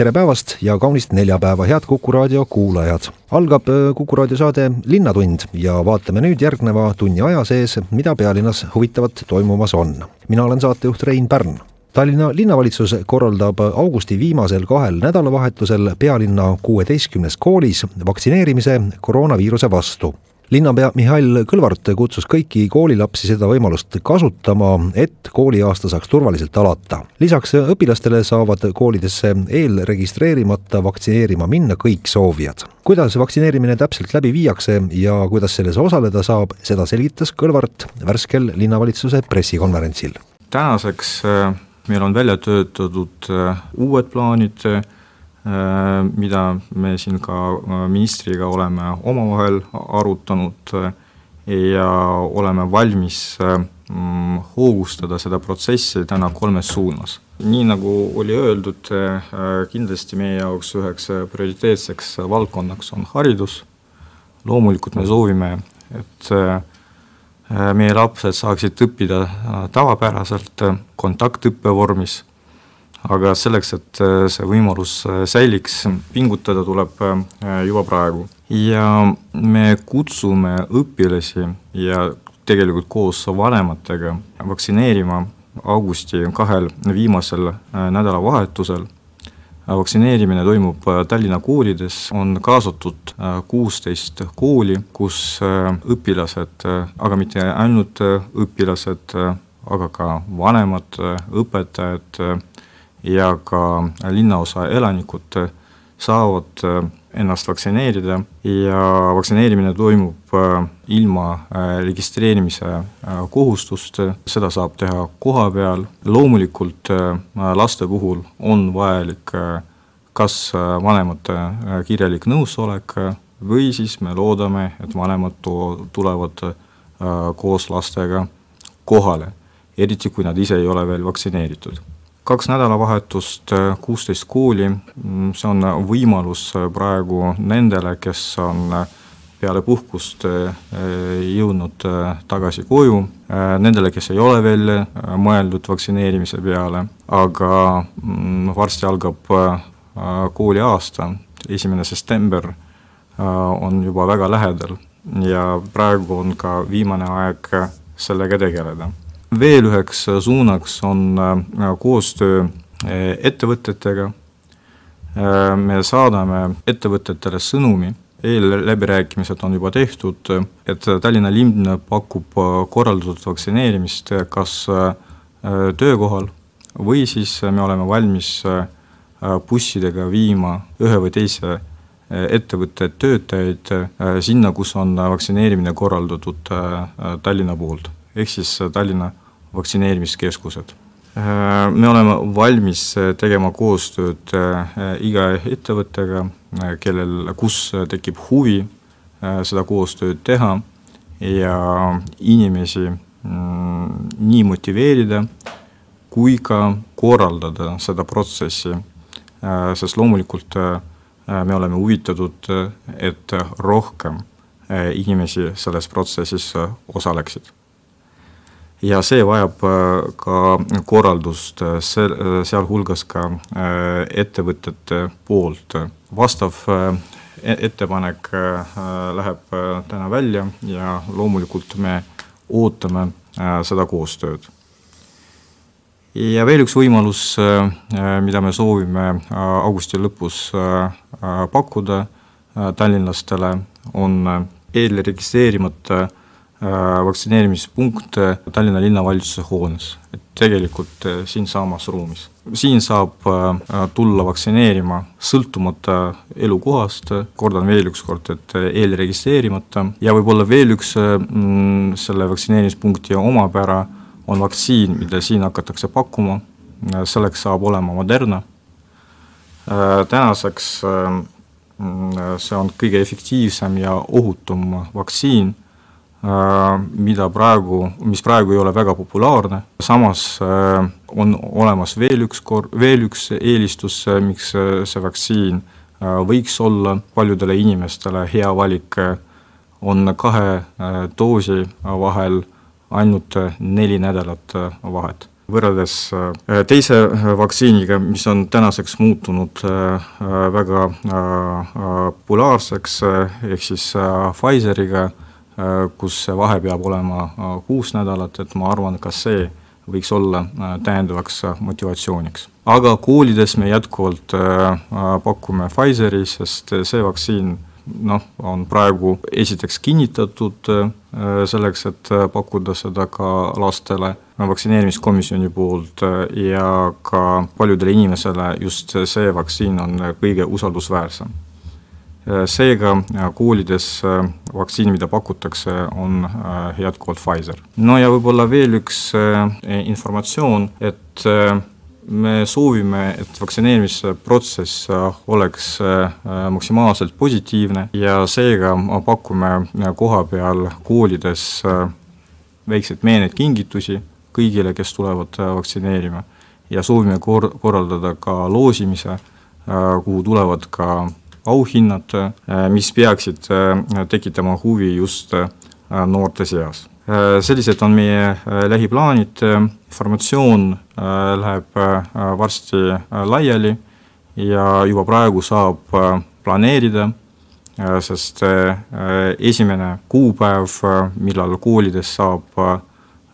Tere päevast ja kaunist neljapäeva, head Kuku raadio kuulajad. algab äh, Kuku raadio saade Linnatund ja vaatame nüüd järgneva tunni aja sees, mida pealinnas huvitavat toimumas on. mina olen saatejuht Rein Pärn Tallinna linnavalitsus korraldab augusti viimasel kahel nädalavahetusel pealinna kuueteistkümnes koolis vaktsineerimise koroonaviiruse vastu linnapea Mihhail Kõlvart kutsus kõiki koolilapsi seda võimalust kasutama, et kooliaasta saaks turvaliselt alata. lisaks õpilastele saavad koolidesse eelregistreerimata vaktsineerima minna kõik soovijad. kuidas vaktsineerimine täpselt läbi viiakse ja kuidas selles osaleda saab, seda selgitas Kõlvart värskel linnavalitsuse pressikonverentsil. tänaseks äh, meil on välja töötatud äh, uued plaanid Äh, mida me siin ka äh, ministriga oleme omavahel arutanud äh, ja oleme valmis mm, hoogustada seda protsessi täna kolmes suunas. nii nagu oli öeldud, kindlasti meie jaoks üheks prioriteetseks valdkonnaks on haridus, loomulikult me soovime, et meie lapsed saaksid õppida tavapäraselt kontaktõppe vormis aga selleks, et äh, see võimalus äh, säiliks, pingutada tuleb äh, juba praegu. ja me kutsume õpilasi ja tegelikult koos vanematega vaktsineerima augusti kahel viimasel nädalavahetusel. vaktsineerimine toimub Tallinna koolides, on kaasatud kuusteist kooli, kus õpilased, aga mitte ainult õpilased, aga ka vanemad, õpetajad ja ka linnaosa elanikud saavad äh, ennast vaktsineerida. Ja vaktsineerimine toimub äh, ilma äh, registreerimise kohustust, seda saab teha koha peal, loomulikult laste puhul on vajalik kas vanemate kirjalik nõusolek või siis me loodame, et vanemad tulevad koos lastega kohale, eriti kui nad ise ei ole veel vaktsineeritud kaks nädalavahetust, kuusteist kooli, see on võimalus praegu nendele, kes on peale puhkust jõudnud tagasi koju, nendele, kes ei ole veel mõeldud vaktsineerimise peale, aga mm, varsti algab kooliaasta, esimene september on juba väga lähedal. Ja praegu on ka viimane aeg sellega tegeleda veel üheks äh, suunaks on äh, koostöö äh, ettevõtetega. me saadame ettevõtetele sõnumi, eelläbirääkimised on juba tehtud, et Tallinna linn pakub korraldatud vaktsineerimist kas töökohal või siis me oleme valmis bussidega viima ühe või teise ettevõtte töötajaid sinna, kus on vaktsineerimine korraldatud Tallinna poolt, ehk siis Tallinna vaktsineerimiskeskused. Äh, me oleme valmis äh, tegema koostööd äh, iga ettevõttega, kellel, kus tekib huvi seda koostööd teha ja inimesi mm, nii motiveerida kui ka korraldada seda protsessi, sest loomulikult me oleme huvitatud, et rohkem inimesi selles protsessis osaleksid ja see vajab äh, ka korraldust, äh, äh, sealhulgas ka ettevõtete poolt. vastav e-, ettepanek läheb täna välja ja loomulikult me ootame seda koostööd. ja veel üks võimalus, mida me soovime augusti lõpus pakkuda tallinlastele, on eelregistreerimata vaktsineerimispunkte Tallinna linnavalitsuse hoones, et tegelikult äh, siinsamas ruumis. siin saab äh, tulla vaktsineerima sõltumata elukohast, kordan veel üks kord, et eelregistreerimata. Ja võib-olla veel üks mm, selle vaktsineerimispunkti omapära on vaktsiin, mida siin hakatakse pakkuma, selleks saab olema Moderna. tänaseks mm, see on kõige efektiivsem ja ohutum vaktsiin mida praegu, mis praegu ei ole väga populaarne, samas on olemas veel üks kor-, veel üks eelistus, miks see vaktsiin võiks olla. Paljudele inimestele hea valik, on kahe doosi vahel ainult neli nädalat vahet. Võrreldes äh, teise äh, vaktsiiniga, mis on tänaseks muutunud äh, väga populaarseks, ehk siis Pfizeriga, kus see vahe peab olema kuus nädalat, et ma arvan, ka see võiks olla täiendavaks motivatsiooniks. aga koolides me jätkuvalt pakume Pfizeri, sest see vaktsiin noh, on praegu esiteks kinnitatud äh, selleks, et äh, pakkuda seda ka lastele vaktsineerimiskomisjoni poolt äh, ja ka paljudele inimesele just see vaktsiin on kõige usaldusväärsem. Seega koolides vaktsiin, mida pakutakse, on jätkuvalt Pfizer. no ja võib-olla veel üks informatsioon, et me soovime, et vaktsineerimisprotsess oleks äh, maksimaalselt positiivne ja seega pakume koha peal koolides äh, väikseid meeneid kingitusi kõigile, kes tulevad äh, vaktsineerima. ja soovime kor-, korraldada ka loosimise, kuhu tulevad ka auhinnad, mis peaksid tekitama huvi just noorte seas. Äh, sellised on meie äh, lähiplaanid, informatsioon äh, läheb varsti laiali ja juba praegu saab planeerida, sest esimene kuupäev, millal koolides saab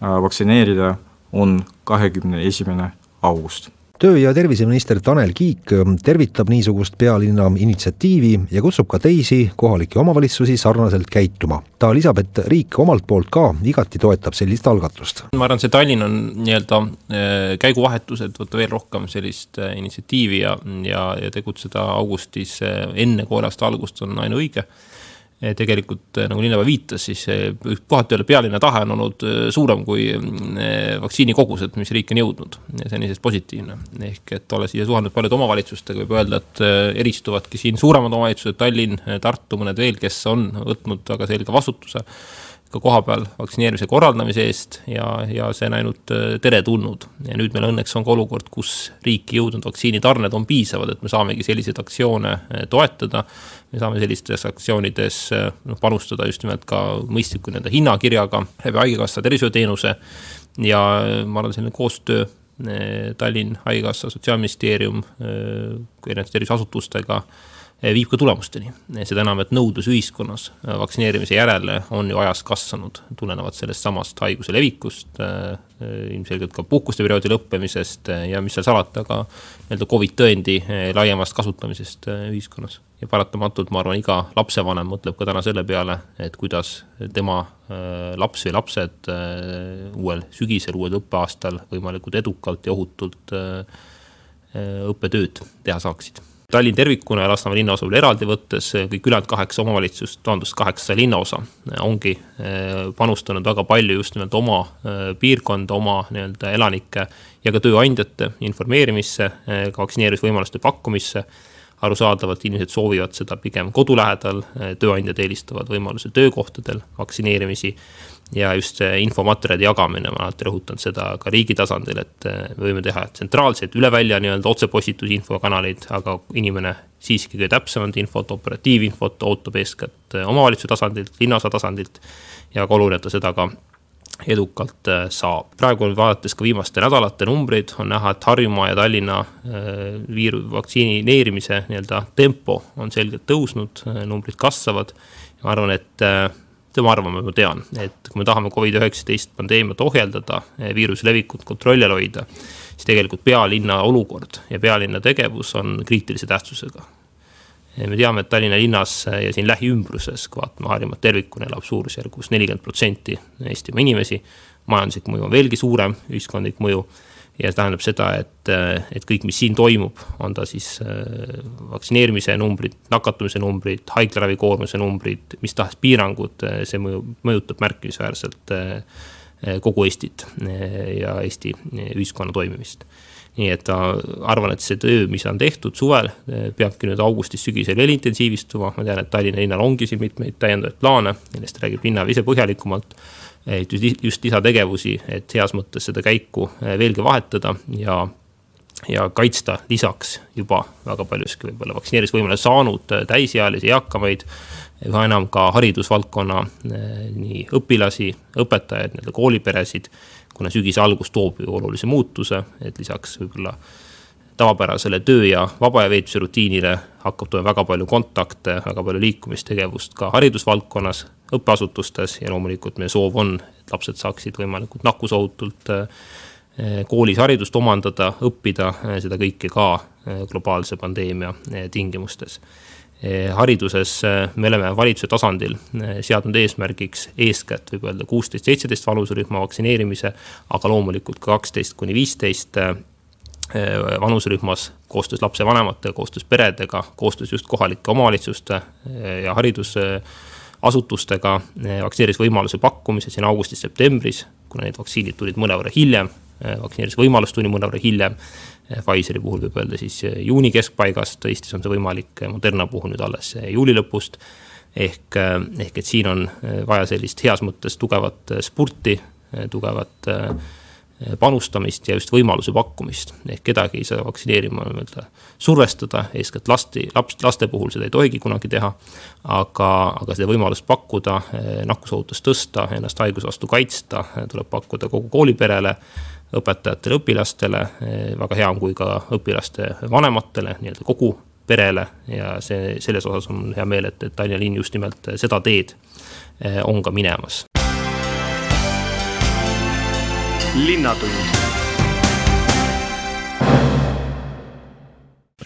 vaktsineerida, on kahekümne esimene august töö- ja terviseminister Tanel Kiik ähm, tervitab niisugust pealinna initsiatiivi ja kutsub ka teisi kohalikke omavalitsusi sarnaselt käituma. ta lisab, et riik omalt poolt ka igati toetab sellist algatust. ma arvan, see Tallinn on nii-öelda äh, käiguvahetus, et võtta veel rohkem sellist äh, initsiatiivi ja, ja, ja tegutseda augustis äh, enne kooliaasta algust on ainuõige tegelikult eh, nagu linnapea viitas, siis eh, kohati öelda pealinna tahe on olnud suurem kui vaktsiinikogused, mis riiki on jõudnud. see on iseenesest positiivne. ehk et olles siia suhelnud paljude omavalitsustega, võib öelda, et eristuvadki siin suuremad omavalitsused, Tallinn, Tartu, mõned veel, kes on võtnud väga selge vastutuse ka kohapeal vaktsineerimise korraldamise eest ja, ja see on ainult teretulnud. ja nüüd meil õnneks on ka olukord, kus riiki jõudnud vaktsiinitarned on piisavad, et me saamegi selliseid aktsioone toetada. Me saame sellistes aktsioonides äh, noh, panustada just nimelt ka mõistliku nii-öelda hinnakirjaga läbi Haigekassa tervishoiuteenuse ja ma arvan, selline koostöö Tallinn, Haigekassa, Sotsiaalministeerium, erinevate terviseasutustega viib ka tulemusteni. seda enam, et nõudlus ühiskonnas vaktsineerimise järele on ju ajas kasvanud, tulenevalt sellest samast haiguse levikust, ilmselgelt ka puhkuste perioodi lõppemisest ja mis seal salata, ka nii-öelda Covid tõendi laiemast kasutamisest ühiskonnas. Ja paratamatult ma arvan, iga lapsevanem mõtleb ka täna selle peale, et kuidas tema laps või lapsed uuel sügisel, uuel õppeaastal võimalikult edukalt ja ohutult õppetööd teha saaksid. Tallinn tervikuna ja Lasnamäe linnaosa veel eraldi võttes, kõik ülejäänud kaheksa omavalitsust, vabandust, kaheksa linnaosa ongi panustanud väga palju just nimelt oma piirkonda, oma nii-öelda elanike ja ka tööandjate informeerimisse, ka vaktsineerimisvõimaluste pakkumisse arusaadavalt inimesed soovivad seda pigem kodu lähedal, tööandjad eelistavad võimalusel töökohtadel vaktsineerimisi ja just see infomaterjalide jagamine, ma alati rõhutanud seda ka riigi tasandil, et äh, me võime teha tsentraalseid üle välja nii-öelda otsepostitusi infokanaleid, aga inimene siiski kõige täpsemat infot, operatiivinfot ootab eeskätt äh, omavalitsuse tasandilt, linnaosa tasandilt ja väga oluline, et ta seda ka edukalt äh, saab. praegu vaadates ka viimaste nädalate numbreid, on näha, et Harjumaa ja Tallinna viiru-, vaktsineerimise nii-öelda tempo on selgelt tõusnud, numbrid kasvavad. ma arvan, et tema arvamust ma tean, et kui me tahame Covid-19 pandeemiat ohjeldada, viiruse levikut kontrolli all hoida, siis tegelikult pealinna olukord ja pealinna tegevus on kriitilise tähtsusega. Me teame, et Tallinna linnas ja siin lähiümbruses, kui vaatame Harjumaad tervikuna, elab suurusjärgus nelikümmend protsenti Eestimaa inimesi. majanduslik mõju on veelgi suurem, ühiskondlik mõju ja see tähendab seda, et, et kõik, mis siin toimub, on ta siis äh, vaktsineerimise numbrid, nakatumise numbrid, haiglaravikoormuse numbrid, mis tahes piirangud, äh, see mõju, mõjutab märkimisväärselt äh, kogu Eestit ja Eesti ühiskonna toimimist nii et arvan, et see töö, mis on tehtud suvel, peabki nüüd augustis-sügisel veel intensiivistuma, ma tean, et Tallinna linnal ongi siin mitmeid täiendavaid plaane, millest räägib linnaväe ise põhjalikumalt. et just lisategevusi, et heas mõttes seda käiku veelgi vahetada ja ja kaitsta lisaks juba väga paljuski võib-olla vaktsineerimisvõimale saanud täisealisi eakamaid, üha enam ka haridusvaldkonna nii õpilasi, õpetajaid, nii-öelda kooliperesid kuna sügise algus toob ju olulise muutuse, et lisaks võib-olla tavapärasele töö ja vaba aja veetmise rutiinile hakkab tulema väga palju kontakte, väga palju liikumistegevust ka haridusvaldkonnas, õppeasutustes ja loomulikult meie soov on, et lapsed saaksid võimalikult nakkusohutult eh, koolis haridust omandada, õppida, eh, seda kõike ka eh, globaalse pandeemia tingimustes hariduses eh, me oleme valitsuse tasandil eh, seadnud eesmärgiks eeskätt võib öelda kuusteist, seitseteist vanuserühma vaktsineerimise, aga loomulikult ka kaksteist kuni viisteist vanuserühmas koostöös lapsevanematega, koostöös peredega, koostöös just kohalike omavalitsuste ja haridusasutustega vaktsineerimisvõimaluse pakkumise siin augustis-septembris, kuna need vaktsiinid tulid mõnevõrra hiljem, vaktsineerimisvõimalus tuli mõnevõrra hiljem Pfizeri puhul võib öelda siis eh, juuni keskpaigast, Eestis on see võimalik eh, Moderna puhul nüüd alles eh, juuli lõpust. ehk, ehk et siin on vaja sellist heas mõttes tugevat spurti, tugevat panustamist ja just võimaluse pakkumist. ehk kedagi ei saa vaktsineerima nii-öelda survestada, eeskätt lasti, laps, laste puhul seda ei tohigi kunagi teha. aga, aga seda võimalust pakkuda, nakkusohutust tõsta, ennast haiguse vastu kaitsta, tuleb pakkuda kogu kooliperele õpetajatele, õpilastele, väga hea on, kui ka õpilaste vanematele, nii-öelda kogu perele. Ja see, selles osas on hea meel, et, et Tallinna linn just nimelt seda teed eh, on ka minemas. linnatund.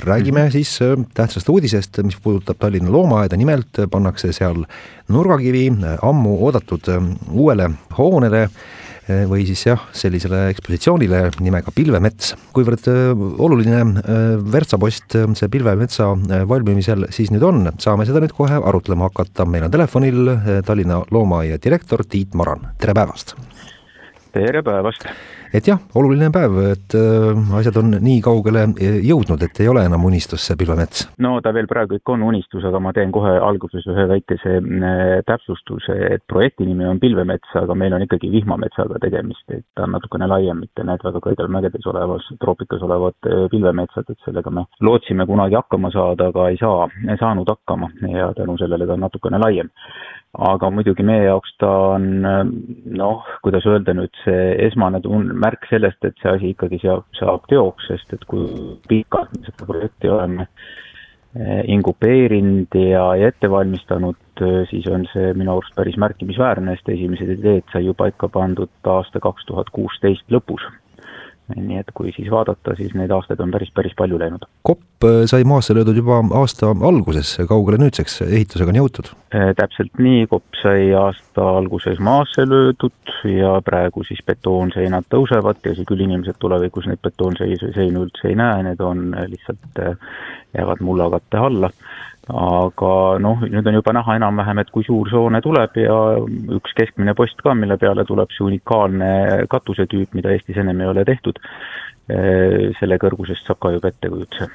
Räägime siis äh, tähtsast uudisest, mis puudutab Tallinna loomaaeda, nimelt pannakse seal nurgakivi ammu oodatud äh, uuele hoonele või siis jah, sellisele ekspositsioonile nimega Pilvemets. kuivõrd eh, oluline eh, värtsapost see Pilvemetsa valmimisel siis nüüd on, saame seda nüüd kohe arutlema hakata. meil on telefonil Tallinna Loomaaia direktor Tiit Maran, tere päevast! tere päevast! Et jah, oluline päev, et äh, asjad on nii kaugele äh, jõudnud, et ei ole enam unistus see pilvemets. no ta veel praegu ikka on unistus, aga ma teen kohe alguses ühe väikese äh, täpsustuse, et projekti nimi on Pilvemets, aga meil on ikkagi vihmametsaga tegemist, et ta on natukene laiem, mitte need väga kõrgel mägedes olevas, troopikas olevad pilvemetsad, et sellega me lootsime kunagi hakkama saada, aga ei saa, saanud hakkama ja tänu sellele ta on natukene laiem aga muidugi meie jaoks ta on noh, kuidas öelda nüüd, see esmane tun-, märk sellest, et see asi ikkagi saab, saab teoks, sest et kui pikalt me seda projekti oleme eh, inkubeerinud ja, ja ette valmistanud, eh, siis on see minu arust päris märkimisväärne, sest esimesed ideed sai ju paika pandud aasta kaks tuhat kuusteist lõpus nii et kui siis vaadata, siis neid aastaid on päris, päris palju läinud. kopp äh, sai maasse löödud juba aasta alguses, kaugele nüüdseks ehitusega on jõutud? Äh, täpselt nii, kopp sai aasta alguses maasse löödud ja praegu siis betoonseinad tõusevad, tõsi küll, inimesed tulevikus neid betoonseinu üldse ei näe, need on lihtsalt, äh, jäävad mullakatte alla aga noh, nüüd on juba näha enam-vähem, et kui suur see hoone tuleb ja üks keskmine post ka, mille peale tuleb see unikaalne katusetüüp, mida Eestis ennem ei ole tehtud, selle kõrgusest saab ka juba ettekujutuse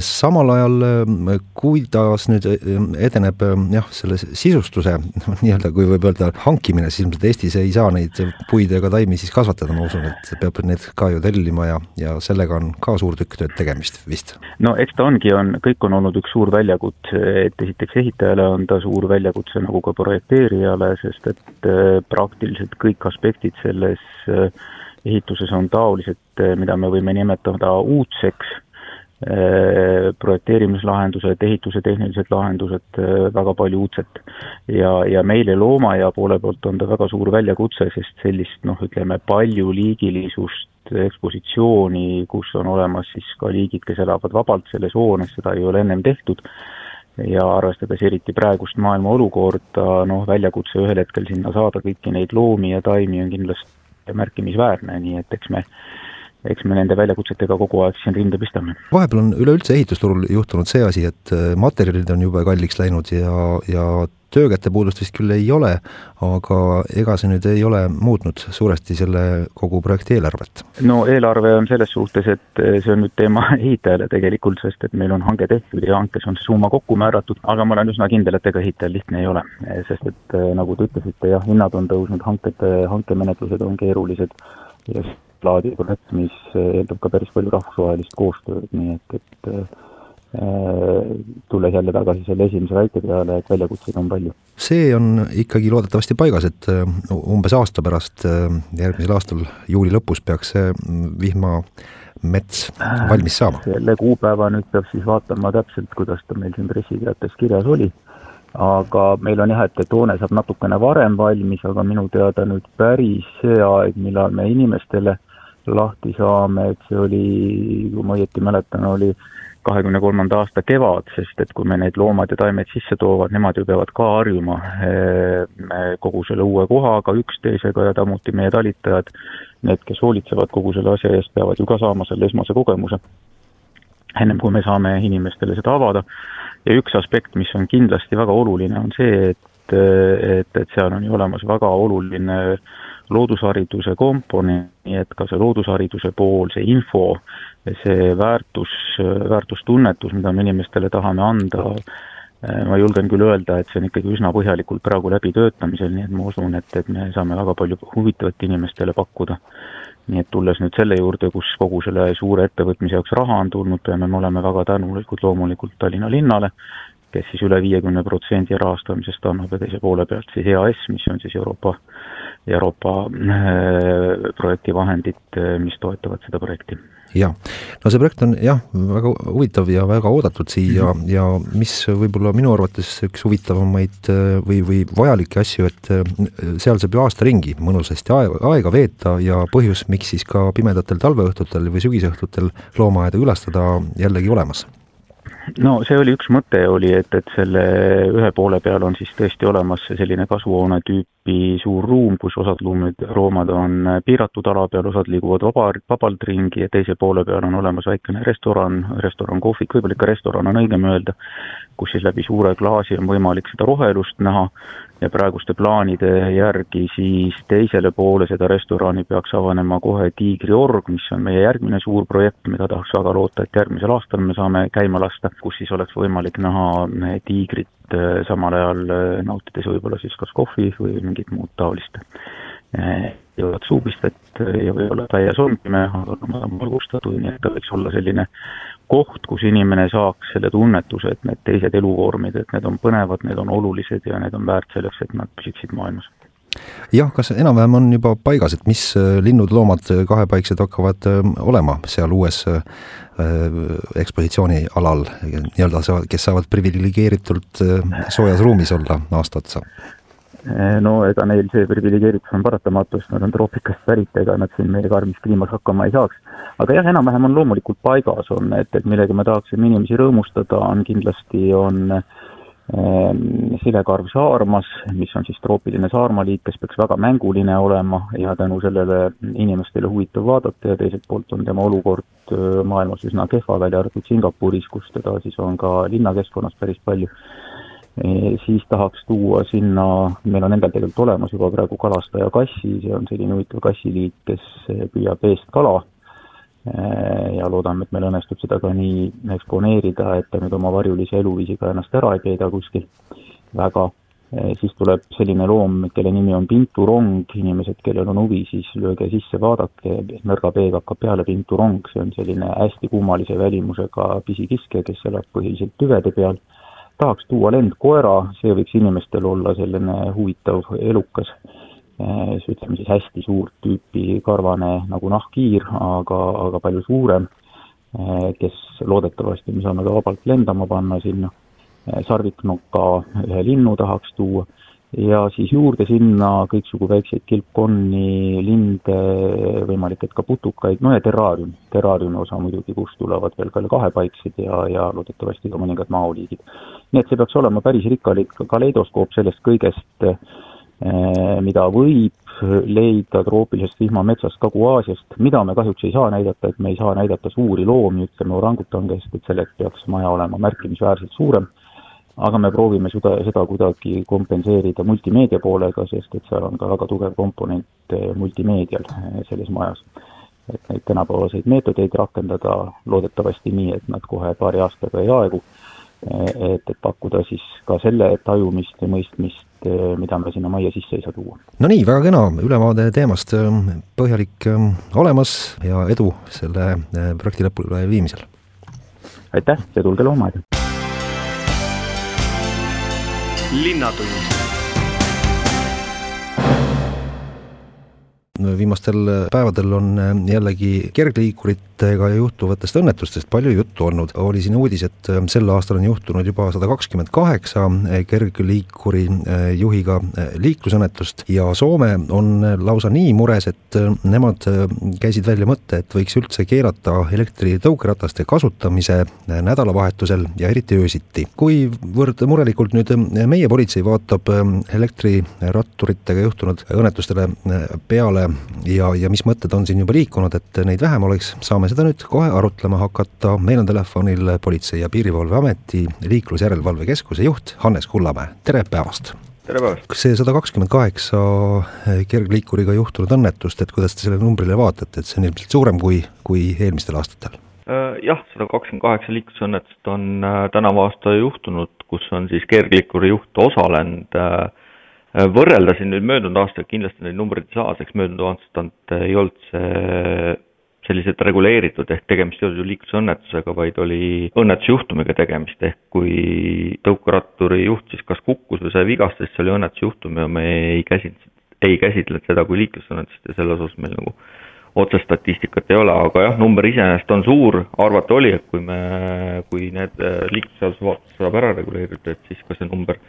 samal ajal äh, kuidas nüüd äh, edeneb jah, selle sisustuse nii-öelda, kui võib öelda, hankimine, siis ilmselt Eestis ei saa neid puid ega taimi siis kasvatada, ma usun, et peab need ka ju tellima ja, ja sellega on ka suur tükk tööd tegemist vist? no eks ta ongi, on, kõik on olnud üks suur väljakutse, et esiteks ehitajale on ta suur väljakutse nagu ka projekteerijale, sest et praktiliselt kõik aspektid selles ehituses on taolised, mida me võime nimetada uudseks Äh, projekteerimislahendused, ehituse tehnilised lahendused, äh, väga palju uudset. ja, ja meile loomaaia poole poolt on ta väga suur väljakutse, sest sellist noh, ütleme paljuliigilisust ekspositsiooni, kus on olemas siis ka liigid, kes elavad vabalt selles hoones, seda ei ole ennem tehtud, ja arvestades eriti praegust maailma olukorda, noh, väljakutse ühel hetkel sinna saada kõiki neid loomi ja taimi on kindlasti märkimisväärne, nii et eks me eks me nende väljakutsetega kogu aeg siin rinde pistame. vahepeal on üleüldse ehitusturul juhtunud see asi, et äh, materjalid on jube kalliks läinud ja, ja töökäte puudust vist küll ei ole, aga ega see nüüd ei ole muutnud suuresti selle kogu projekti eelarvet? no eelarve on selles suhtes, et see on nüüd teema ehitajale tegelikult, sest et meil on hange tehtud ja hankes on summa kokku määratud, aga ma olen üsna kindel, et ega ehitajal lihtne ei ole. sest et nagu te ütlesite, jah, hinnad on tõusnud, hanked, hankemenetlused on keerulised ja laadi projekt, mis eeldab ka päris palju rahvusvahelist koostööd, nii et, et äh, tulles jälle tagasi selle esimese väite peale, et väljakutseid on palju. see on ikkagi loodetavasti paigas, et äh, umbes aasta pärast, järgmisel aastal juuli lõpus peaks see vihmamets valmis saama? selle kuupäeva nüüd peab siis vaatama täpselt, kuidas ta meil siin pressiteates kirjas oli aga meil on jah, et, et hoone saab natukene varem valmis, aga minu teada nüüd päris see aeg, millal me inimestele lahti saame, et see oli, kui ma õieti mäletan, oli kahekümne kolmanda aasta kevad, sest et kui me neid loomad ja taimed sisse toovad, nemad ju peavad ka harjuma eh, kogu selle uue kohaga, üksteisega ja samuti meie talitajad, need, kes hoolitsevad kogu selle asja eest, peavad ju ka saama selle esmase kogemuse, ennem kui me saame inimestele seda avada. Ja üks aspekt, mis on kindlasti väga oluline, on see, et, et, et seal on ju olemas väga oluline loodushariduse komponent, nii et ka see loodushariduse pool, see info, see väärtus, väärtustunnetus, mida me inimestele tahame anda, ma julgen küll öelda, et see on ikkagi üsna põhjalikult praegu läbitöötamisel, nii et ma usun, et, et me saame väga palju huvitavat inimestele pakkuda. Nii et tulles nüüd selle juurde, kus kogu selle suure ettevõtmise jaoks raha on tulnud, peame me olema väga tänulikud loomulikult Tallinna linnale, kes siis üle viiekümne protsendi rahastamisest annab ja teise poole pealt siis EAS, mis on siis Euroopa, Euroopa äh, projekti vahendid, äh, mis toetavad seda projekti. Jah, no see projekt on jah, väga huvitav ja väga oodatud siia mm -hmm. ja mis võib-olla minu arvates üks huvitavamaid äh, või, või vajalikke asju, et seal saab ju aasta ringi mõnusasti aega, aega veeta ja põhjus, miks siis ka pimedatel talveõhtutel või sügisõhtutel loomaaeda külastada jällegi olemas no see oli üks mõte, oli, et, et selle ühe poole peal on siis tõesti olemas selline kasvuhoone tüüpi suur ruum, kus osad loomad, loomad on piiratud ala peal, osad liiguvad vaba, vabalt ringi ja teise poole peal on olemas väikene restoran, restoran, kohvik, võib-olla ikka restoran on õigem öelda, kus siis läbi suure klaasi on võimalik seda rohelust näha ja praeguste plaanide järgi siis teisele poole seda restorani peaks avanema kohe Tiigriorg, mis on meie järgmine suur projekt, mida tahaks väga loota, et järgmisel aastal me saame käima lasta, kus siis oleks võimalik näha tiigrit äh, samal ajal äh, nautides võib-olla siis kas kohvi või mingit muud taolist. Äh, jõuavad suupistet ja võib-olla täies on pime, aga olen valgustatud, nii et ta võiks olla selline koht, kus inimene saaks selle tunnetuse, et need teised eluvormid, et need on põnevad, need on olulised ja need on väärt selleks, et nad püsiksid maailmas. jah, kas enam-vähem on juba paigas, et mis äh, linnud-loomad äh, kahepaiksed hakkavad äh, olema seal uues ekspositsioonialal nii-öelda, kes saavad priviligeeritult soojas ruumis olla aasta otsa? Eh, no ega neil see priviligeeritus on paratamatu, sest nad on troopikast pärit, ega nad siin meie karmis kliimas hakkama ei saaks. aga jah, enam-vähem on loomulikult paigas, on, et, et millega me tahaksime inimesi rõõmustada, on kindlasti, on äh, silekarv saarmas, mis on siis troopiline saarmaliik, kes peaks väga mänguline olema ja tänu sellele inimestele huvitav vaadata ja teiselt poolt on tema olukord maailmas üsna kehva, välja arvatud Singapuris, kus teda siis on ka linnakeskkonnas päris palju siis tahaks tuua sinna, meil on endal tegelikult olemas juba praegu kalastaja kassi, see on selline huvitav kassiliik, kes püüab eest kala. Ja loodame, et meil õnnestub seda ka nii eksponeerida, et ta nüüd oma varjulise eluviisiga ennast ära ei peida kuskil väga. siis tuleb selline loom, kelle nimi on pinturong, inimesed, kellel on huvi, siis lööge sisse, vaadake, nõrga B-ga hakkab peale pinturong, see on selline hästi kummalise välimusega pisikiskja, kes elab põhiliselt tüvede peal tahaks tuua lendkoera, see võiks inimestel olla selline huvitav, elukas, eh, ütleme siis hästi suurt tüüpi karvane nagu nahkhiir, aga, aga palju suurem, eh, kes loodetavasti me saame ka vabalt lendama panna sinna. Eh, sarviknoka ühe linnu tahaks tuua ja siis juurde sinna kõiksugu väikseid kilpkonni, linde, võimalik, et ka putukaid, no ja terraarium, terraariumi osa muidugi, kust tulevad veel ka kahepaiksed ja, ja loodetavasti ka mõningad maoliigid. nii et see peaks olema päris rikkalik kaleidoskoop sellest kõigest, eh, mida võib leida troopilisest vihmametsast Kagu-Aasiast, mida me kahjuks ei saa näidata, et me ei saa näidata suuri loomi, ütleme orangutangest, et selleks peaks maja olema märkimisväärselt suurem aga me proovime seda, seda kuidagi kompenseerida multimeedia poolega, sest et seal on ka väga tugev komponent multimeedial selles majas. et neid tänapäevaseid meetodeid rakendada loodetavasti nii, et nad kohe paari aastaga ei aegu et, et pakkuda siis ka selle tajumist ja mõistmist, mida me sinna majja sisse ei saa tuua. no nii, väga kena ülevaade teemast, põhjalik olemas ja edu selle eh, projekti lõpule viimisel! aitäh ja tulge loomaaeda! Linnatund viimastel päevadel on jällegi kergliikurit liikuritega juhtuvatest õnnetustest palju juttu olnud, oli siin uudis, et äh, sel aastal on juhtunud juba sada kakskümmend kaheksa äh, kergliikuri äh, juhiga liiklusõnnetust ja Soome on lausa nii mures, et nemad käisid välja mõtte, et võiks üldse keelata elektritõukerataste kasutamise nädalavahetusel ja eriti öösiti. kuivõrd murelikult nüüd meie politsei vaatab elektriratturitega juhtunud õnnetustele peale ja, ja mis mõtted on siin juba liikunud, et neid vähem oleks, saame seda nüüd kohe arutlema hakata, meil on telefonil Politsei- ja Piirivalveameti liiklusjärelevalve keskuse juht Hannes Kullamäe, tere päevast! tere päevast! see sada kakskümmend kaheksa kergliikuriga juhtunud õnnetust, et kuidas te sellele numbrile vaatate, et see on ilmselt suurem kui, kui eelmistel aastatel? Äh, jah, sada kakskümmend kaheksa liiklusõnnetust on äh, tänavu aasta juhtunud, kus on siis kergliikuri juht osalenud äh, võrrelda siin nüüd möödunud aastaga kindlasti neid numbreid ei saa, sest möödunud aastat ei olnud see selliselt reguleeritud, ehk tegemist ei olnud ju liiklusõnnetusega, vaid oli õnnetusjuhtumiga tegemist, ehk kui tõukeratturi juht siis kas kukkus või sai vigastust, see oli õnnetusjuhtum ja me ei käsitlenud, ei käsitlenud seda kui liiklusõnnetust ja selles osas meil nagu otsest statistikat ei ole, aga jah, number iseenesest on suur, arvata oli, et kui me, kui need liiklusseaduse vaates saab ära reguleerida, et siis ka see number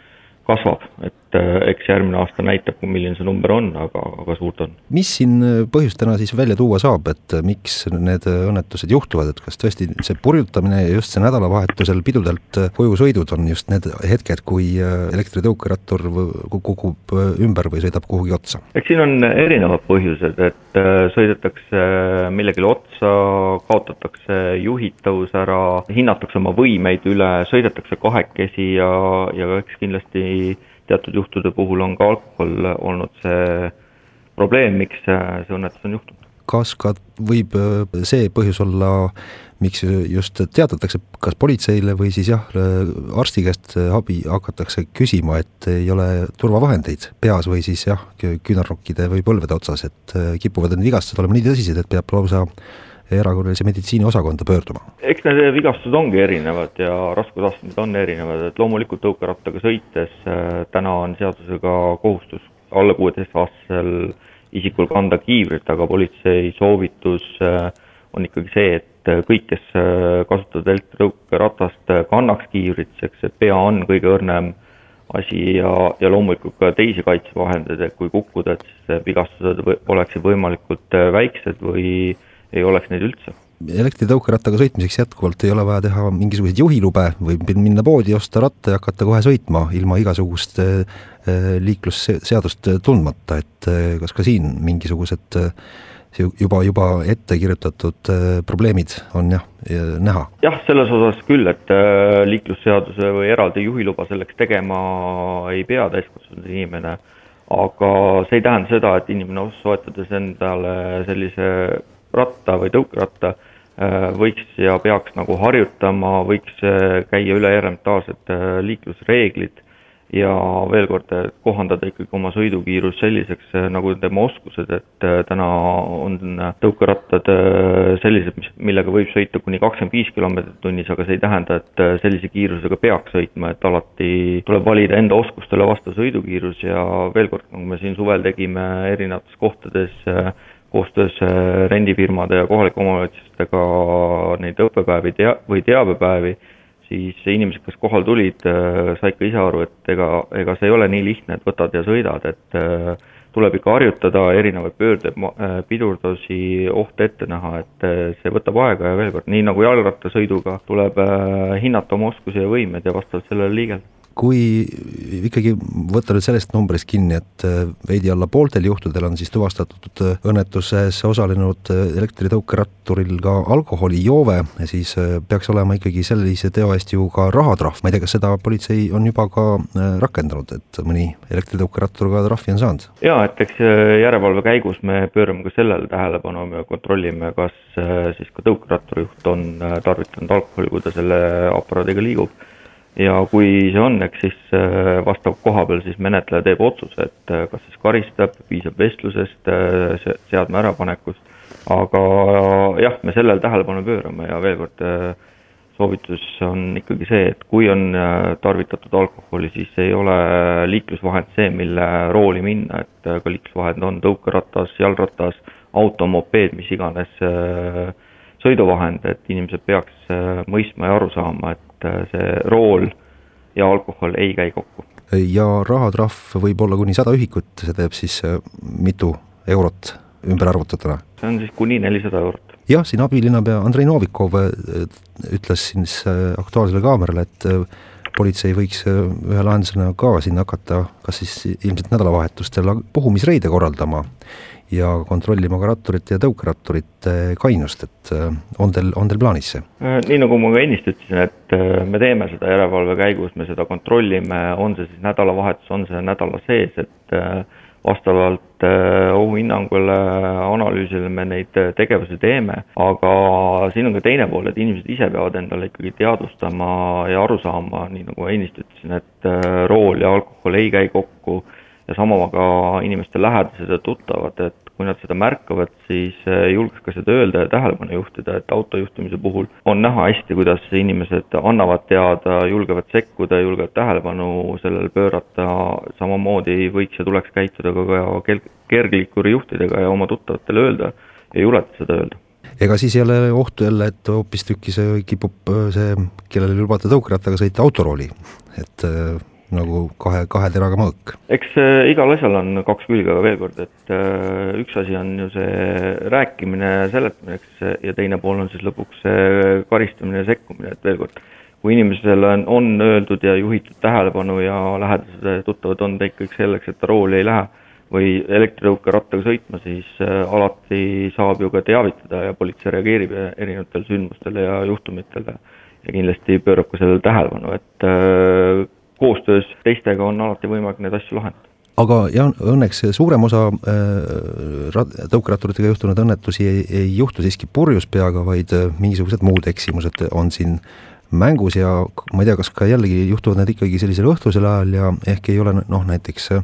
kasvab, et äh, eks järgmine aasta näitab, milline see number on, aga, aga suur ta on. mis siin äh, põhjustena siis välja tuua saab, et äh, miks need õnnetused juhtuvad, et kas tõesti see purjutamine ja just see nädalavahetusel pidudelt koju sõidud on just need hetked, kui elektritõukerattur kukub ümber või sõidab kuhugi otsa? eks siin on erinevad põhjused, et sõidetakse millelegi otsa, kaotatakse juhitavus ära, hinnatakse oma võimeid üle, sõidetakse kahekesi ja, ja eks kindlasti teatud juhtude puhul on ka alkohol olnud see probleem, miks see, õnnetus on juhtunud. kas ka võib äh, see põhjus olla, miks just teatatakse, kas politseile või siis jah, arsti käest abi hakatakse küsima, et ei ole turvavahendeid peas või siis jah, küünarnukkide või põlvede otsas, et äh, kipuvad need vigastused olema nii tõsised, et peab lausa erakorralise meditsiini osakonda pöörduma? eks need vigastused ongi erinevad ja raskusastmed on erinevad, et loomulikult tõukerattaga sõites äh, täna on seadusega kohustus alla kuueteistaastasel isikul kanda kiivrit, aga politsei soovitus äh, on ikkagi see, et kõik, kes äh, kasutavad elektritõukeratast, kannaks kiivrit, sest et pea on kõige õrnem asi ja, ja loomulikult ka teisi kaitsevahendeid, et kui kukkuda, et siis vigastused või, oleksid võimalikult väiksed või äh, ei oleks neid üldse. elektritõukerattaga sõitmiseks jätkuvalt ei ole vaja teha mingisuguseid juhilube, võib minna poodi, osta ratta ja hakata kohe sõitma ilma igasugust äh, liiklusseadust tundmata, et äh, kas ka siin mingisugused juba, juba ette kirjutatud probleemid on jah, näha? jah, selles osas küll, et liiklusseaduse või eraldi juhiluba selleks tegema ei pea täiskasvanud inimene, aga see ei tähenda seda, et inimene soetades endale sellise ratta või tõukeratta äh, võiks ja peaks nagu harjutama, võiks äh, käia üle elementaarsed äh, liiklusreeglid ja veel kord, kohandada ikkagi oma sõidukiirus selliseks, nagu tema oskused, et täna on tõukerattad sellised, mis, millega võib sõita kuni kakskümmend viis kilomeetrit tunnis, aga see ei tähenda, et sellise kiirusega peaks sõitma, et alati tuleb valida enda oskustele vastav sõidukiirus ja veel kord, nagu me siin suvel tegime erinevates kohtades koostöös äh, rendifirmade ja kohalike omavalitsustega neid õppepäevi tea-, või teabepäevi, siis inimesed, kes kohale tulid, äh, said ka ise aru, et ega, ega see ei ole nii lihtne, et võtad ja sõidad, et äh, tuleb ikka harjutada erinevaid pöörde, pidurdusi, ohte ette näha, et see võtab aega ja veel kord, nii nagu jalgrattasõiduga, tuleb hinnata oma oskusi ja võimeid ja vastavalt sellele liigelda kui ikkagi võtta nüüd sellest numbrist kinni, et veidi alla pooltel juhtudel on siis tuvastatud õnnetuses osalenud elektritõukeratturil ka alkoholijoove, siis peaks olema ikkagi sellise teo eest ju ka rahatrahv, ma ei tea, kas seda politsei on juba ka rakendanud, et mõni elektritõukerattur ka trahvi on saanud? jaa, et eks järelevalve käigus me pöörame ka sellele tähelepanu, me kontrollime, kas siis ka tõukeratturi juht on tarvitanud alkoholi, kui ta selle aparaadiga liigub ja kui see on, eks siis äh, vastav koha peal siis menetleja teeb otsuse, et äh, kas siis karistab, piisab vestlusest, äh, seadme ärapanekust, aga jah, me sellele tähelepanu pöörame ja veel kord, soovitus on ikkagi see, et kui on tarvitatud alkoholi, siis ei ole liiklusvahend see, mille rooli minna, et ka liiklusvahend on tõukeratas, jalgratas, auto, mopeed, mis iganes sõiduvahend, et inimesed peaks mõistma ja aru saama, et äh, see rool ja alkohol ei käi kokku. ja rahatrahv võib olla kuni sada ühikut, see teeb siis äh, mitu eurot ümber arvutatuna? see on siis kuni nelisada eurot. jah, siin abilinnapea Andrei Novikov äh, ütles siis Aktuaalsele Kaamerale, et politsei võiks ühe lahendusena ka siin hakata kas siis ilmselt nädalavahetustel puhumisreide korraldama ja kontrollima ka ratturite ja tõukeratturite kainust, et äh, on teil, on teil plaanis see? Äh, nii nagu ma ka ennist ütlesin, et äh, me teeme seda järelevalve käigus, me seda kontrollime, on see siis nädalavahetus, on see nädala sees, et vastavalt ohuhinnangule, analüüsile me neid tegevusi teeme, aga siin on ka teine pool, et inimesed ise peavad endale ikkagi teadvustama ja aru saama, nii nagu ennist ütlesin, et rool ja alkohol ei käi kokku ja sama ka inimeste lähedased ja tuttavad, et kui nad seda märkavad, siis eh, julgeks ka seda öelda ja tähelepanu juhtida, et autojuhtimise puhul on näha hästi, kuidas inimesed annavad teada, julgevad sekkuda, julgevad tähelepanu sellele pöörata, samamoodi võiks ja tuleks käituda ka, kergliikuri juhtidega ja oma tuttavatele öelda ja julgeda seda öelda. Ega siis ei ole ohtu jälle, et hoopistükkis kipub see, kellele ei lubata tõukerattaga sõita, autorooli, et eh, nagu kahe, kahe teraga mõõk. eks äh, igal asjal on kaks külge, aga veel kord, et äh, üks asi on ju see rääkimine, seletamine, eks, ja teine pool on siis lõpuks see karistamine ja sekkumine, et veel kord, kui inimesele on, on öeldud ja juhitud tähelepanu ja lähedased tuttavad on teinud kõik selleks, et ta rooli ei lähe või elektritõukerattaga sõitma, siis äh, alati saab ju ka teavitada ja politsei reageerib erinevatele sündmustele ja juhtumitele ja kindlasti pöörab ka sellele tähelepanu, et äh, koostöös teistega on alati võimalik neid asju lahendada. Aga jah, õnneks suurem osa äh, tõukeratturitega juhtunud õnnetusi ei, ei juhtu siiski purjus peaga, vaid äh, mingisugused muud eksimused on siin mängus ja ma ei tea, kas ka jällegi juhtuvad need ikkagi sellisel õhtusel ajal ja ehk ei ole noh, näiteks äh,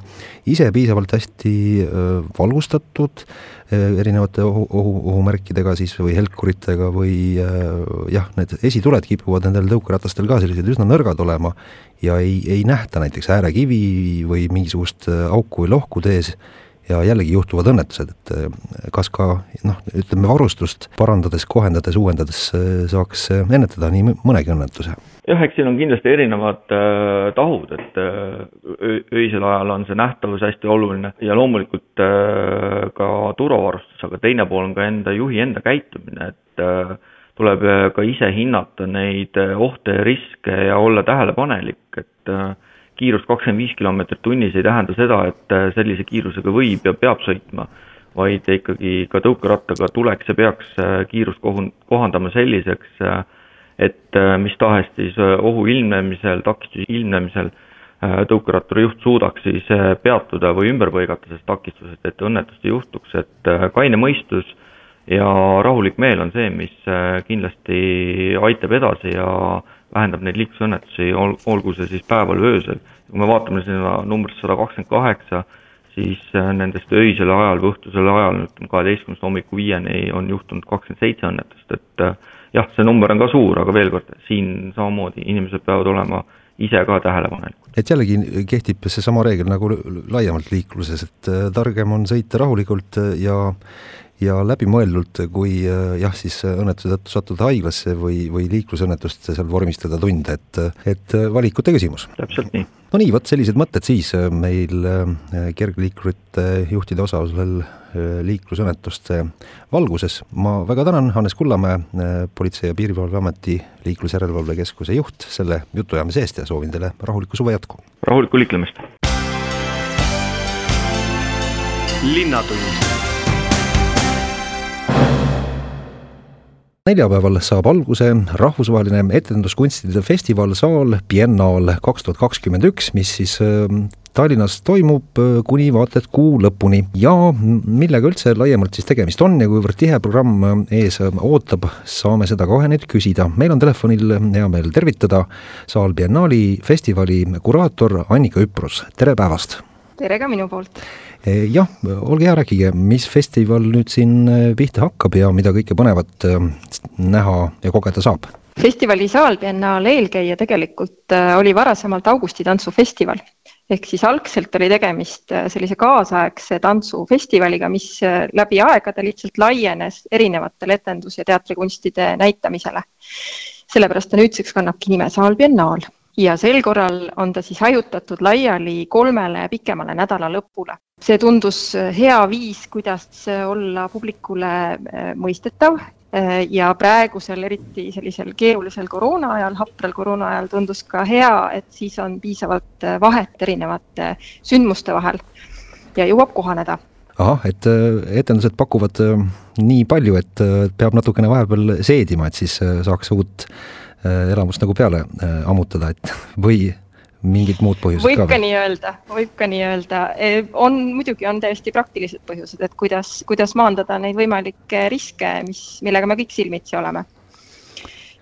ise piisavalt hästi äh, valgustatud äh, erinevate ohu, ohu, ohumärkidega siis või helkuritega või jah, need esituled kipuvad nendel tõukeratastel ka sellised üsna nõrgad olema ja ei, ei nähta näiteks äärekivi või mingisugust auku või lohku tees ja jällegi juhtuvad õnnetused, et eh, kas ka noh, ütleme varustust parandades, kohendades, uuendades eh, saaks eh, ennetada nii mõnegi õnnetuse? jah, eks siin on kindlasti erinevad äh, tahud, et äh, öisel ajal on see nähtavus hästi oluline ja loomulikult äh, ka turvavarustus, aga teine pool on ka enda juhi enda käitumine, et äh, tuleb ka ise hinnata neid ohte ja riske ja olla tähelepanelik, et äh, kiirus kakskümmend viis kilomeetrit tunnis ei tähenda seda, et äh, sellise kiirusega võib ja peab sõitma, vaid ikkagi ka tõukerattaga tuleks ja peaks äh, kiirust kohun-, kohandama selliseks, äh, et mis tahes siis ohu ilmnemisel, takistuse ilmnemisel tõukeratturi juht suudaks siis peatuda või ümber põigata sellest takistusest, et õnnetust ei juhtuks, et kaine mõistus ja rahulik meel on see, mis kindlasti aitab edasi ja vähendab neid liiklusõnnetusi, ol-, olgu see siis päeval või öösel. kui me vaatame sinna numbrisse sada kakskümmend kaheksa, siis äh, nendest öisel ajal või õhtusel ajal, ütleme kaheteistkümnest hommiku viieni on juhtunud kakskümmend seitse õnnetust, et äh, jah, see number on ka suur, aga veel kord, siin samamoodi inimesed peavad olema ise ka tähelepanelikud. et jällegi kehtib seesama reegel nagu laiemalt liikluses, et äh, targem on sõita rahulikult ja ja läbimõeldult, kui äh, jah, siis õnnetuse tõttu sattuda haiglasse või, või liiklusõnnetust seal vormistada tunde, et, et valikute küsimus. täpselt nii no nii, vot sellised mõtted siis meil kergliikurite juhtide osalusel liiklusõnnetuste valguses. ma väga tänan Hannes Kullamäe, Politsei- ja Piirivalveameti liiklusjärelevalve keskuse juht selle jutuajamise eest ja soovin teile rahulikku suve jätku. rahulikku liiklemist. linnatund neljapäeval saab alguse rahvusvaheline etenduskunstide festival Saal Biennaal kaks tuhat kakskümmend üks, mis siis ähm, Tallinnas toimub äh, kuni vaata et kuu lõpuni ja millega üldse laiemalt siis tegemist on ja kuivõrd tihe programm äh, ees äh, ootab, saame seda kohe nüüd küsida. meil on telefonil hea meel tervitada Saal Biennaali festivali kuraator Annika Üprus, tere päevast! Tere ka minu poolt! Eh, jah, olge hea, rääkige, mis festival nüüd siin eh, pihta hakkab ja mida kõike põnevat eh, näha ja kogeda saab? festivali Saalbiennaal eelkäija tegelikult oli varasemalt Augusti tantsufestival. ehk siis algselt oli tegemist sellise kaasaegse tantsufestivaliga, mis läbi aegade lihtsalt laienes erinevatele etendus- ja teatrikunstide näitamisele. sellepärast ta nüüdseks kannabki nime Saalbiennaal ja sel korral on ta siis hajutatud laiali kolmele pikemale nädalalõpule. see tundus hea viis, kuidas olla publikule äh, mõistetav äh, ja praegusel eriti sellisel keerulisel koroona ajal, hapral koroona ajal tundus ka hea, et siis on piisavalt äh, vahet erinevate sündmuste vahel ja jõuab kohaneda ahah, et etendused pakuvad nii palju, et peab natukene vahepeal seedima, et siis saaks uut Äh, elamust nagu peale äh, ammutada, et või mingid muud põhjused võib ka? võib ka nii öelda, võib ka nii öelda. E, on, muidugi on täiesti praktilised põhjused, et kuidas, kuidas maandada neid võimalikke riske, mis, millega me kõik silmitsi oleme.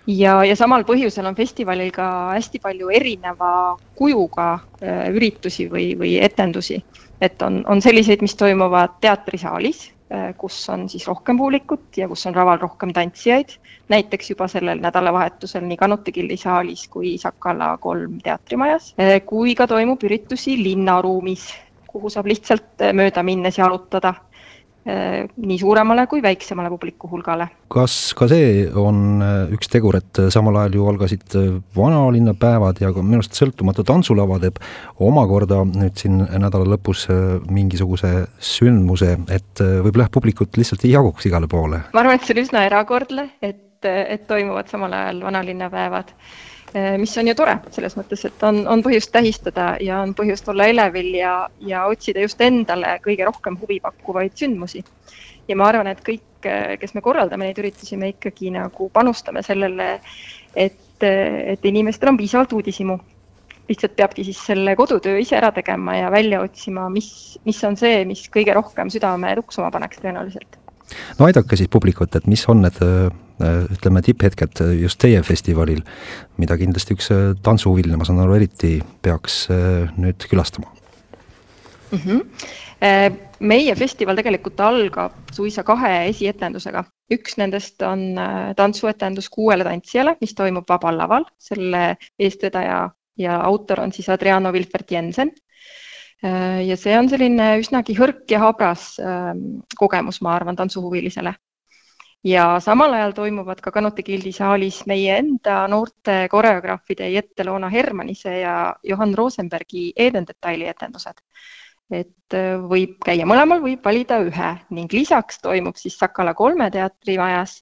ja, ja samal põhjusel on festivalil ka hästi palju erineva kujuga äh, üritusi või, või etendusi. et on, on selliseid, mis toimuvad teatrisaalis Äh, kus on siis rohkem publikut ja kus on laval rohkem tantsijaid. näiteks juba sellel nädalavahetusel nii Kanuti Killi saalis kui Sakala kolm teatrimajas, äh, kui ka toimub üritusi linnaruumis, kuhu saab lihtsalt äh, mööda minnes jalutada Äh, nii suuremale kui väiksemale publiku hulgale. kas ka see on äh, üks tegur, et äh, samal ajal ju algasid vanalinna päevad ja ka minu arust Sõltumatu Tantsulava teeb omakorda nüüd siin nädala lõpus mingisuguse sündmuse, et võib-olla jah, publikut lihtsalt ei jaguks igale poole? ma arvan, et see on üsna erakordne, et, et toimuvad samal ajal vanalinna päevad Eh, mis on ju tore selles mõttes, et on, on põhjust tähistada ja on põhjust olla elevil ja, ja otsida just endale kõige rohkem huvi pakkuvaid sündmusi. ja ma arvan, et kõik, eh, kes me korraldame neid üritusi, me ikkagi nagu panustame sellele, et, et inimestel on piisavalt uudishimu. lihtsalt peabki siis selle kodutöö ise ära tegema ja välja otsima, mis, mis on see, mis kõige rohkem südame tuksuma paneks tõenäoliselt. no aidake siis publikut, et mis on need ütleme, tipphetked just teie festivalil, mida kindlasti üks äh, tantsuhuviline, ma saan aru, eriti peaks äh, nüüd külastama mm? -hmm. meie festival tegelikult algab suisa kahe esietendusega. üks nendest on tantsuetendus kuuele tantsijale, mis toimub Vabal laval, selle eestvedaja ja autor on siis Adriano Wilfert Jensen ja see on selline üsnagi hõrk ja habras kogemus, ma arvan, tantsuhuvilisele ja samal ajal toimuvad ka Kanuti Gildi saalis meie enda noorte koreograafide Jette-Loona Hermanise ja Johan Rosenbergi Eden Detaili etendused. et äh, võib käia mõlemal, võib valida ühe ning lisaks toimub siis Sakala kolme teatrimajas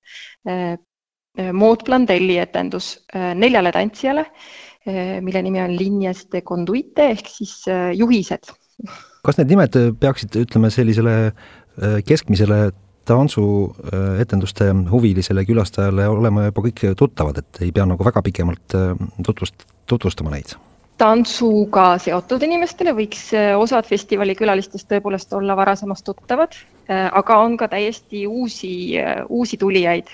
äh, äh, Maud Blandelli etendus neljale tantsijale, mille nimi on Linjes de Conduite ehk siis juhised. kas need nimed peaksid, ütleme sellisele keskmisele tantsuetenduste äh, huvilisele külastajale olema juba kõik tuttavad, et ei pea nagu väga pikemalt äh, tutvust, tutvustama neid? tantsuga seotud inimestele võiks äh, osad festivali külalistest tõepoolest olla varasemast tuttavad, aga on ka täiesti uusi, uusi tulijaid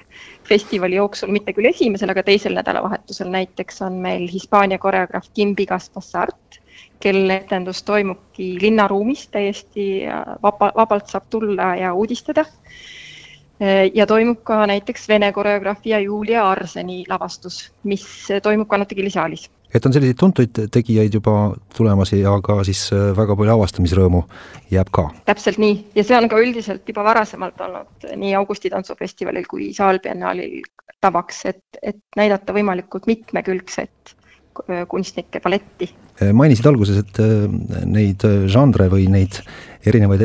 festivali jooksul, mitte küll esimesel, aga teisel nädalavahetusel näiteks on meil Hispaania koreograaf Kimbi Gaspassart, kelle etendus toimubki linnaruumis täiesti vaba, vabalt saab tulla ja uudistada ja toimub ka näiteks Vene koreograafia Julia Arseni lavastus, mis toimub Kannatikili saalis. et on selliseid tuntuid tegijaid juba tulemas ja ka siis äh, väga palju avastamisrõõmu jääb ka? täpselt nii ja see on ka üldiselt juba varasemalt olnud nii Augusti tantsufestivalil kui Saalbiennaalil tavaks, et, et näidata võimalikult mitmekülgset kunstnike paletti. mainisid alguses, et neid žanre või neid erinevaid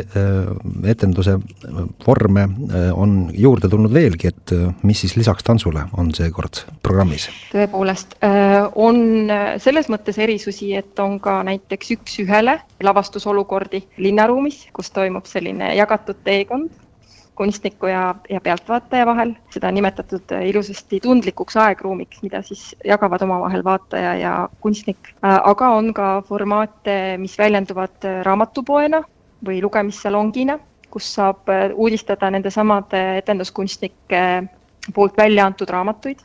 etenduse vorme on juurde tulnud veelgi, et mis siis lisaks tantsule on seekord programmis? tõepoolest, on selles mõttes erisusi, et on ka näiteks üks-ühele lavastusolukordi linnaruumis, kus toimub selline jagatud teekond kunstniku ja, ja pealtvaataja vahel, seda on nimetatud äh, ilusasti tundlikuks aegruumiks, mida siis jagavad omavahel vaataja ja kunstnik. Äh, aga on ka formaate, mis väljenduvad äh, raamatupoena või lugemissalongina, kus saab uudistada nendesamade etenduskunstnike poolt välja antud raamatuid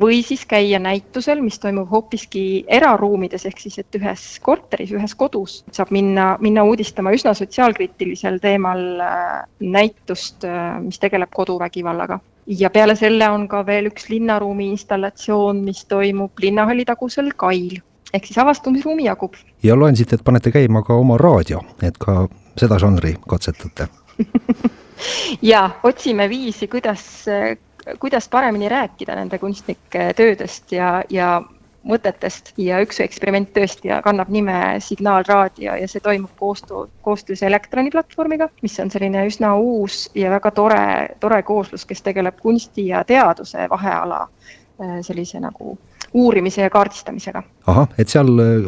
või siis käia näitusel, mis toimub hoopiski eraruumides, ehk siis et ühes korteris, ühes kodus saab minna, minna uudistama üsna sotsiaalkriitilisel teemal äh, näitust, äh, mis tegeleb koduvägivallaga. ja peale selle on ka veel üks linnaruumi installatsioon, mis toimub linnahalli tagusel kail ehk siis avastumisruumi jagub. ja loen siit, et panete käima ka oma raadio, et ka seda žanri katsetate ja otsime viisi, kuidas kuidas paremini rääkida nende kunstnike töödest ja, ja mõtetest. Ja üks eksperiment tõesti kannab nime Signaalraadio ja see toimub koostöö, koostöös Elektroni platvormiga, mis on selline üsna uus ja väga tore, tore kooslus, kes tegeleb kunsti ja teaduse vaheala äh, sellise nagu uurimise ja kaardistamisega. ahah, et seal äh,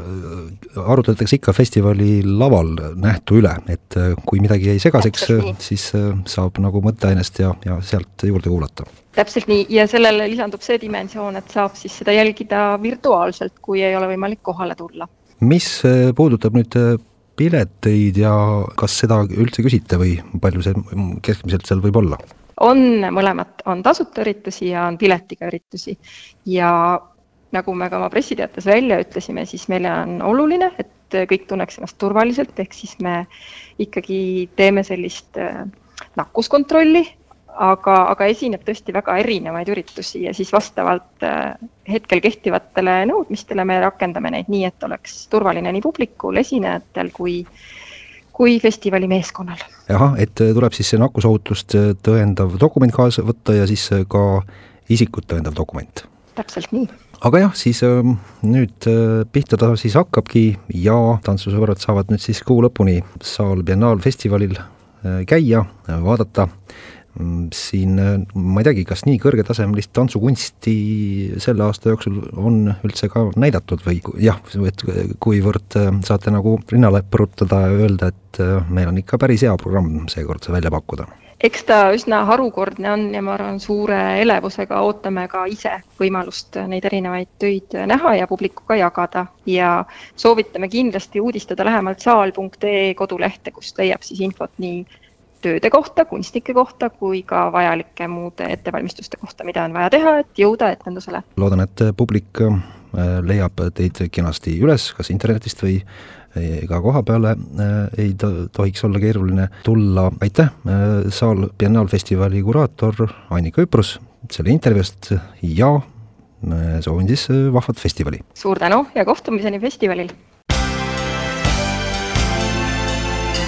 arutatakse ikka festivali laval nähtu üle, et äh, kui midagi jäi segaseks, siis saab nagu mõtteainest ja, ja sealt juurde kuulata täpselt nii ja sellele lisandub see dimensioon, et saab siis seda jälgida virtuaalselt, kui ei ole võimalik kohale tulla. mis äh, puudutab nüüd äh, pileteid ja kas seda üldse küsite või palju see keskmiselt seal võib olla? on mõlemat, on tasuta üritusi ja on piletiga üritusi ja nagu me ka oma pressiteates välja ütlesime, siis meile on oluline, et kõik tunneks ennast turvaliselt, ehk siis me ikkagi teeme sellist äh, nakkuskontrolli aga, aga esineb tõesti väga erinevaid üritusi ja siis vastavalt äh, hetkel kehtivatele nõudmistele me rakendame neid nii, et oleks turvaline nii publikul, esinejatel kui, kui festivali meeskonnal. ahah, et tuleb siis see nakkusohutust tõendav dokument kaasa võtta ja siis ka isikut tõendav dokument? täpselt nii aga jah, siis äh, nüüd äh, pihta ta siis hakkabki ja tantsusõbrad saavad nüüd siis kuu lõpuni Saal Biennaalfestivalil äh, käia, vaadata siin äh, ma ei teagi, kas nii kõrgetasemelist tantsukunsti selle aasta jooksul on üldse ka näidatud või jah, et kuivõrd äh, saate nagu rinnale põrutada ja öelda, et äh, meil on ikka päris hea programm seekord välja pakkuda? eks ta üsna harukordne on ja ma arvan, suure elevusega ootame ka ise võimalust neid erinevaid töid näha ja publikuga jagada ja soovitame kindlasti uudistada lähemalt saal.ee kodulehte, kust leiab siis infot nii tööde kohta, kunstnike kohta kui ka vajalike muude ettevalmistuste kohta, mida on vaja teha, et jõuda etendusele. loodan, et publik äh, leiab teid kenasti üles, kas internetist või ka koha peale äh, ei tohiks olla keeruline tulla, aitäh, äh, Saal Biennaalfestivali kuraator Annika Üprus selle intervjuust ja soovin siis vahvat festivali! suur tänu ja kohtumiseni festivalil!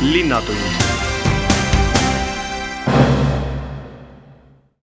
linnatund